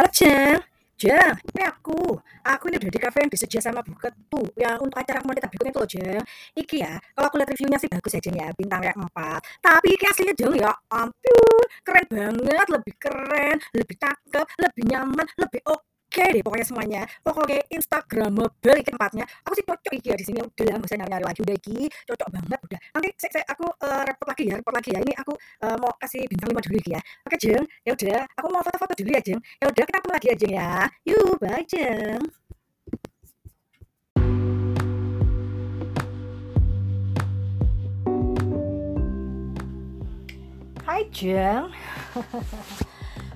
Halo Jeng, Jeng, ini aku. Aku ini udah di cafe yang disedia sama Buket tuh, yang untuk acara komunitas berikutnya tuh loh Jeng. Iki ya, kalau aku lihat reviewnya sih bagus ya Jeng ya, bintangnya 4. Tapi iki aslinya Jeng ya, ampun, keren banget, lebih keren, lebih cakep, lebih nyaman, lebih oke deh pokoknya semuanya. Pokoknya Instagramable iki tempatnya. Aku sih cocok iki ya di sini udah nggak usah nyari-nyari lagi udah iki, cocok banget udah. Nanti saya, saya aku eh, repot lagi ya, repot lagi ya. Ini aku eh, mau kasih bintang 5 dulu iki ya. Oke Jeng, ya udah, aku mau foto-foto dulu ya Jeng. Ya udah kita ketemu lagi ya ya. Yuk, bye Jeng. Hai Jeng.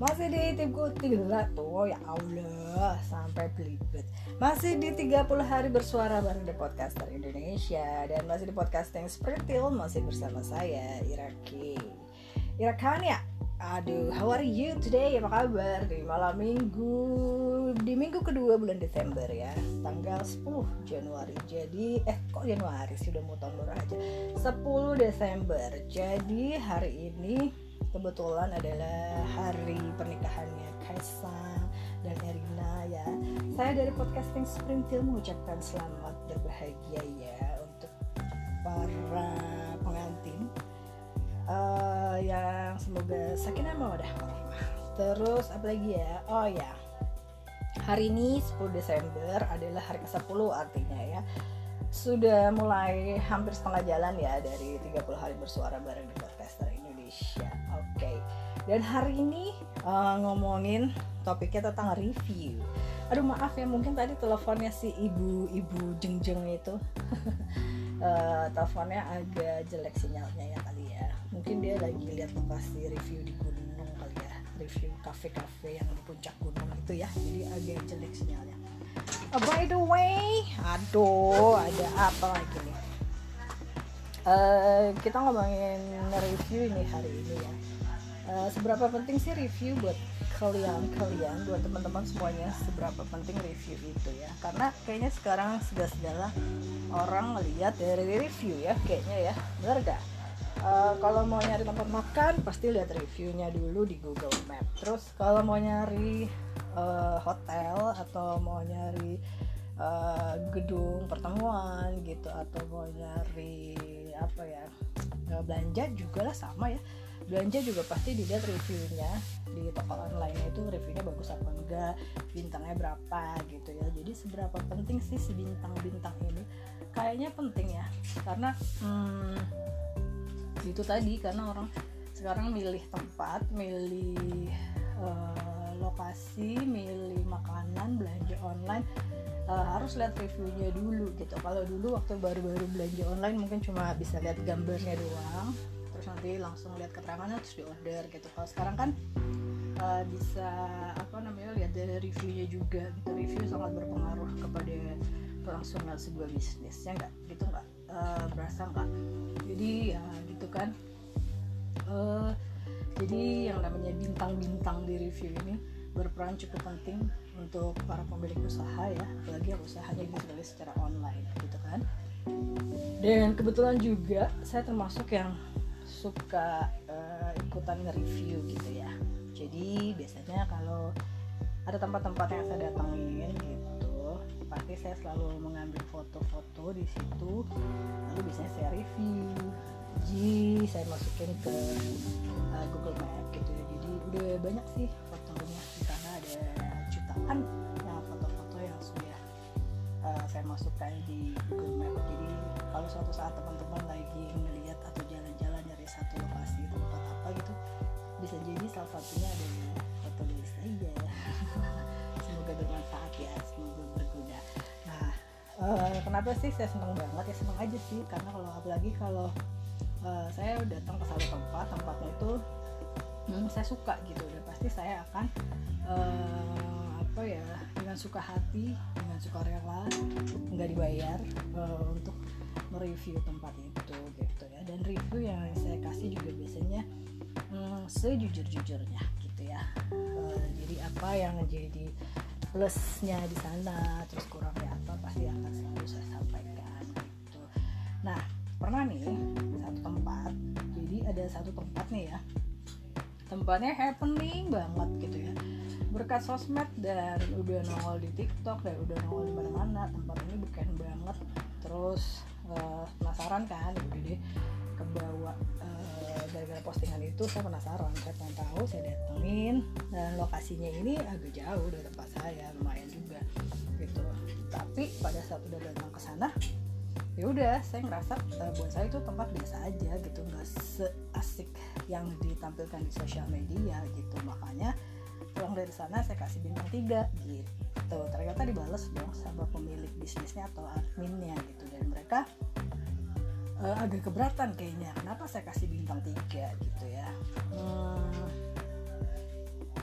Masih di timku tiga tuh ya Allah sampai belibet. Masih di 30 hari bersuara bareng The Podcaster Indonesia dan masih di podcasting Sprintil masih bersama saya Iraki. Irakania. Aduh, how are you today? Apa kabar? Di malam minggu di minggu kedua bulan Desember ya, tanggal 10 Januari. Jadi eh kok Januari sih udah mau tahun baru aja. 10 Desember. Jadi hari ini kebetulan adalah hari pernikahannya Kaisang dan Erina ya. Saya dari podcasting Springfield mengucapkan selamat berbahagia ya untuk para pengantin Eh, yang semoga sakinah mawadah warahmah. Terus apa lagi ya? Oh ya. Hari ini 10 Desember adalah hari ke-10 artinya ya. Sudah mulai hampir setengah jalan ya dari 30 hari bersuara bareng Indonesia. Oke. Dan hari ini eh, ngomongin topiknya tentang review. Aduh maaf ya mungkin tadi teleponnya si ibu-ibu jeng-jeng itu Eh, teleponnya agak jelek sinyalnya ya kali ya. Mungkin dia lagi lihat lokasi review di gunung kali ya. Review kafe-kafe yang di puncak gunung itu ya. Jadi agak jelek sinyalnya. Oh, by the way, aduh, ada apa lagi nih? Eh, kita ngomongin review ini hari ini ya. Eh, seberapa penting sih review buat kalian kalian buat teman-teman semuanya seberapa penting review itu ya? Karena kayaknya sekarang sudah segala orang lihat dari review ya kayaknya ya. Benar gak Eh, kalau mau nyari tempat makan pasti lihat reviewnya dulu di Google Map. Terus kalau mau nyari eh, hotel atau mau nyari eh, gedung pertemuan gitu atau mau nyari apa ya eh, belanja juga lah sama ya. Belanja juga pasti dilihat reviewnya di toko online itu reviewnya bagus apa enggak bintangnya berapa gitu ya. Jadi seberapa penting sih si bintang-bintang ini? Kayaknya penting ya karena hmm, itu tadi karena orang sekarang milih tempat milih eh, lokasi milih makanan belanja online eh, harus lihat reviewnya dulu gitu. Kalau dulu waktu baru-baru belanja online mungkin cuma bisa lihat gambarnya doang. Terus nanti langsung lihat keterangannya terus di order gitu. Kalau sekarang kan eh, bisa apa namanya lihat dari reviewnya juga gitu. Review sangat berpengaruh kepada kelangsungan sebuah bisnis ya nggak? Gitu nggak? Eh, berasa nggak? Jadi ya gitu kan. Eh, jadi yang namanya bintang-bintang di review ini berperan cukup penting untuk para pemilik usaha ya. Apalagi yang usahanya dirilis secara online gitu kan. Dan kebetulan juga saya termasuk yang suka eh, ikutan nge-review gitu ya. Jadi biasanya kalau ada tempat-tempat yang saya datangin gitu pasti saya selalu mengambil foto-foto di situ. Lalu biasanya saya review. Jadi saya masukin ke uh, Google Map gitu ya. Jadi udah banyak sih ada jutaan yang foto-foto yang sudah uh, saya masukkan di Google Map. Jadi kalau suatu saat teman-teman lagi ngeliat atau jalan-jalan dari satu lokasi tempat apa gitu bisa jadi salah satunya ada foto dari saya semoga bermanfaat ya semoga berguna. Nah eh, kenapa sih saya senang banget? Ya senang aja sih karena kalau apalagi kalau eh, saya datang ke satu tempat tempatnya itu hmm, saya suka gitu. Dan pasti saya akan eh, apa ya dengan suka hati dengan suka rela nggak dibayar eh, untuk mereview tempat itu gitu ya. Dan review yang saya kasih juga biasanya hmm, sejujur-jujurnya gitu ya. Eh, jadi apa yang jadi plusnya di sana terus kurangnya apa pasti akan selalu saya sampaikan gitu. Nah pernah nih satu tempat jadi ada satu tempat nih ya. Tempatnya happening banget gitu ya berkat sosmed dan udah nongol di TikTok dan udah nongol di mana-mana tempat ini bukan banget. Terus uh, penasaran kan? Udah deh kebawa uh, gara-gara postingan itu saya penasaran. Saya pengen tahu saya datengin. Dan lokasinya ini agak jauh dari tempat saya lumayan juga gitu. Tapi pada saat udah datang ke sana ya udah saya ngerasa uh, buat saya itu tempat biasa aja gitu. Nggak seasik yang ditampilkan di sosial media gitu. Makanya pulang dari sana saya kasih bintang tiga gitu. Ternyata dibales dong sama pemilik bisnisnya atau adminnya gitu. Dan mereka uh, agak keberatan kayaknya kenapa saya kasih bintang tiga gitu ya. Hmm,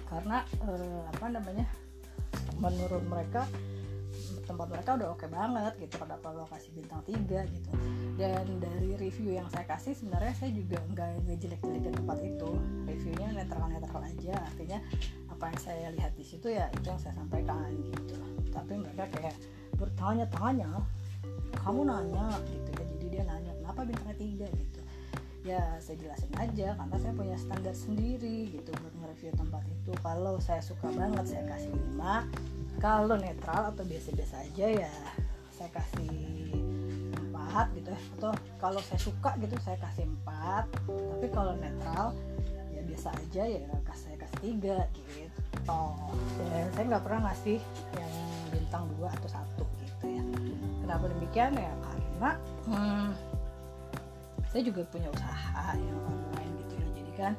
karena uh, apa namanya menurut mereka tempat mereka udah oke okay banget gitu. Kenapa lo kasih bintang tiga gitu. Dan dari review yang saya kasih sebenarnya saya juga nggak ngejelek-jelekin tempat itu. Reviewnya netral-netral aja artinya apa yang saya lihat di situ ya itu yang saya sampaikan gitu. Tapi mereka kayak bertanya-tanya kamu nanya gitu ya. Jadi dia nanya kenapa bintang tiga? Gitu. Ya saya jelasin aja karena saya punya standar sendiri gitu buat nge-review tempat itu. Kalau saya suka banget saya kasih 5 kalau netral atau biasa-biasa aja ya saya kasih empat gitu ya. Atau kalau saya suka gitu saya kasih empat. Tapi kalau netral ya biasa aja ya saya tiga gitu. Dan saya nggak pernah ngasih yang bintang dua atau satu gitu ya. Kenapa demikian? Ya karena hmm, saya juga punya usaha yang online gitu ya. Jadi kan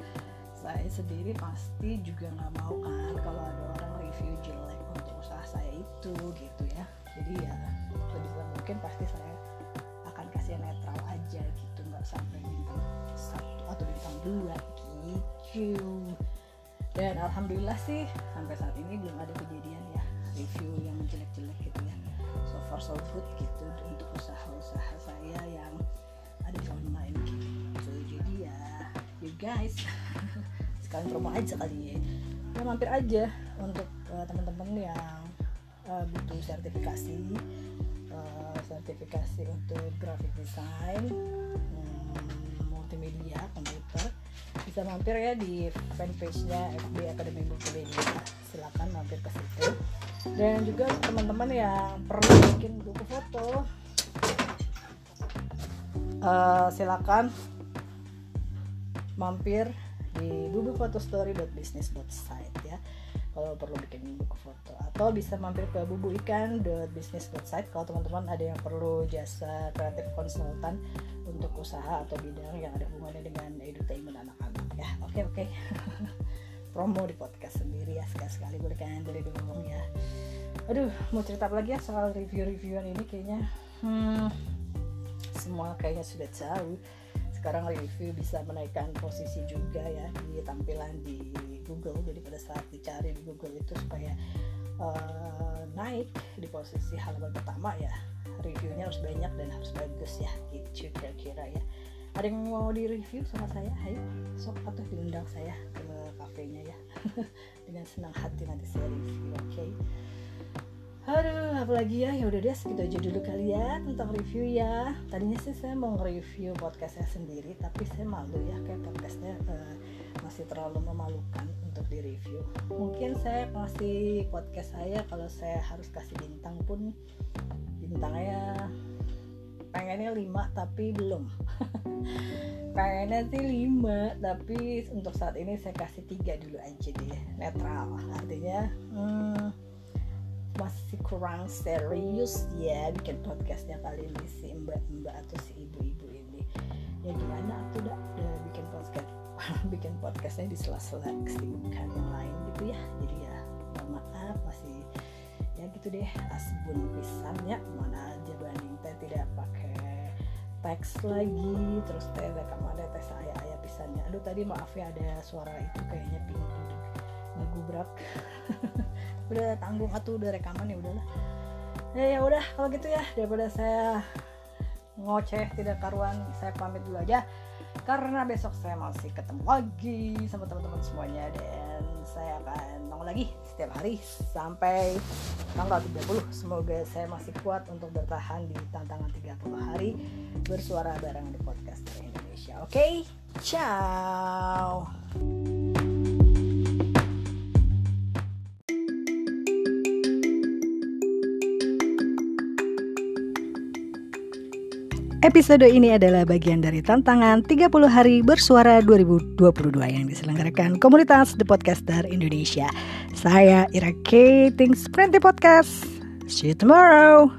saya sendiri pasti juga nggak mau kan kalau ada orang review jelek untuk usaha saya itu gitu ya. Jadi ya sebisa mungkin pasti saya akan kasih netral aja gitu. Nggak sampai bintang satu atau bintang dua. Gitu dan alhamdulillah sih sampai saat ini belum ada kejadian ya review yang jelek-jelek gitu ya. So far so good gitu untuk usaha-usaha saya yang ada di online gitu. So jadi ya you guys sekalian promo aja kali ya. Ya mampir aja untuk uh, teman-teman yang uh, butuh sertifikasi uh, sertifikasi untuk graphic design um, multimedia komputer bisa mampir ya di fanpage-nya FB Akademi Multimedia silakan mampir ke situ. Dan juga teman-teman yang perlu bikin buku foto uh, silakan mampir di bubufotostory.business.site ya kalau perlu bikin buku foto. Atau bisa mampir ke bubuikan.business.site kalau teman-teman ada yang perlu jasa kreatif konsultan untuk usaha atau bidang yang ada hubungannya dengan edutainment anak-anak ya oke okay, oke. Okay. promo di podcast sendiri ya sekali-sekali boleh kan? Boleh dong ya. Aduh mau cerita lagi ya soal review-reviewan ini kayaknya? Hmm, semua kayaknya sudah tahu sekarang review bisa menaikkan posisi juga ya di tampilan di Google. Jadi pada saat dicari di Google itu supaya uh, naik di posisi halaman pertama ya reviewnya harus banyak dan harus bagus ya gitu kira-kira ya ada yang mau di review sama saya ayo sok atau diundang saya ke kafenya ya dengan senang hati nanti saya review oke okay? Aduh, apalagi ya, ya udah deh segitu aja dulu kali ya tentang review ya. Tadinya sih saya mau nge-review podcast saya sendiri, tapi saya malu ya kayak podcastnya uh, masih terlalu memalukan untuk di review. Mungkin saya kasih podcast saya kalau saya harus kasih bintang pun bintangnya pengennya 5 tapi belum. Pengennya sih 5 tapi untuk saat ini saya kasih tiga dulu aja deh netral. Artinya hmm, masih kurang serius ya bikin podcastnya kali ini si mbak-mbak atau si ibu-ibu ini. Ya gimana tuh udah, udah bikin podcast bikin podcastnya di sela-sela kesibukan yang lain gitu ya. Jadi ya maaf masih ya gitu deh. Asbun pisannya mana aja banding teh tidak pakai teks lagi. Terus teh rekaman teh saya ayah pisannya. Aduh tadi maaf ya ada suara itu kayaknya pintu ngegubrak. Udah tanggung atau udah rekaman ya udahlah. Ya ya udah kalau gitu ya. Daripada saya ngoceh tidak karuan saya pamit dulu aja. Karena besok saya masih ketemu lagi sama teman-teman semuanya. Dan saya akan nongol lagi setiap hari sampai tanggal 30 semoga saya masih kuat untuk bertahan di tantangan 30 hari bersuara bareng di podcast Indonesia oke okay? ciao Episode ini adalah bagian dari tantangan 30 hari bersuara 2022 yang diselenggarakan komunitas The Podcaster Indonesia. Saya Ira K. Things Podcast. See you tomorrow.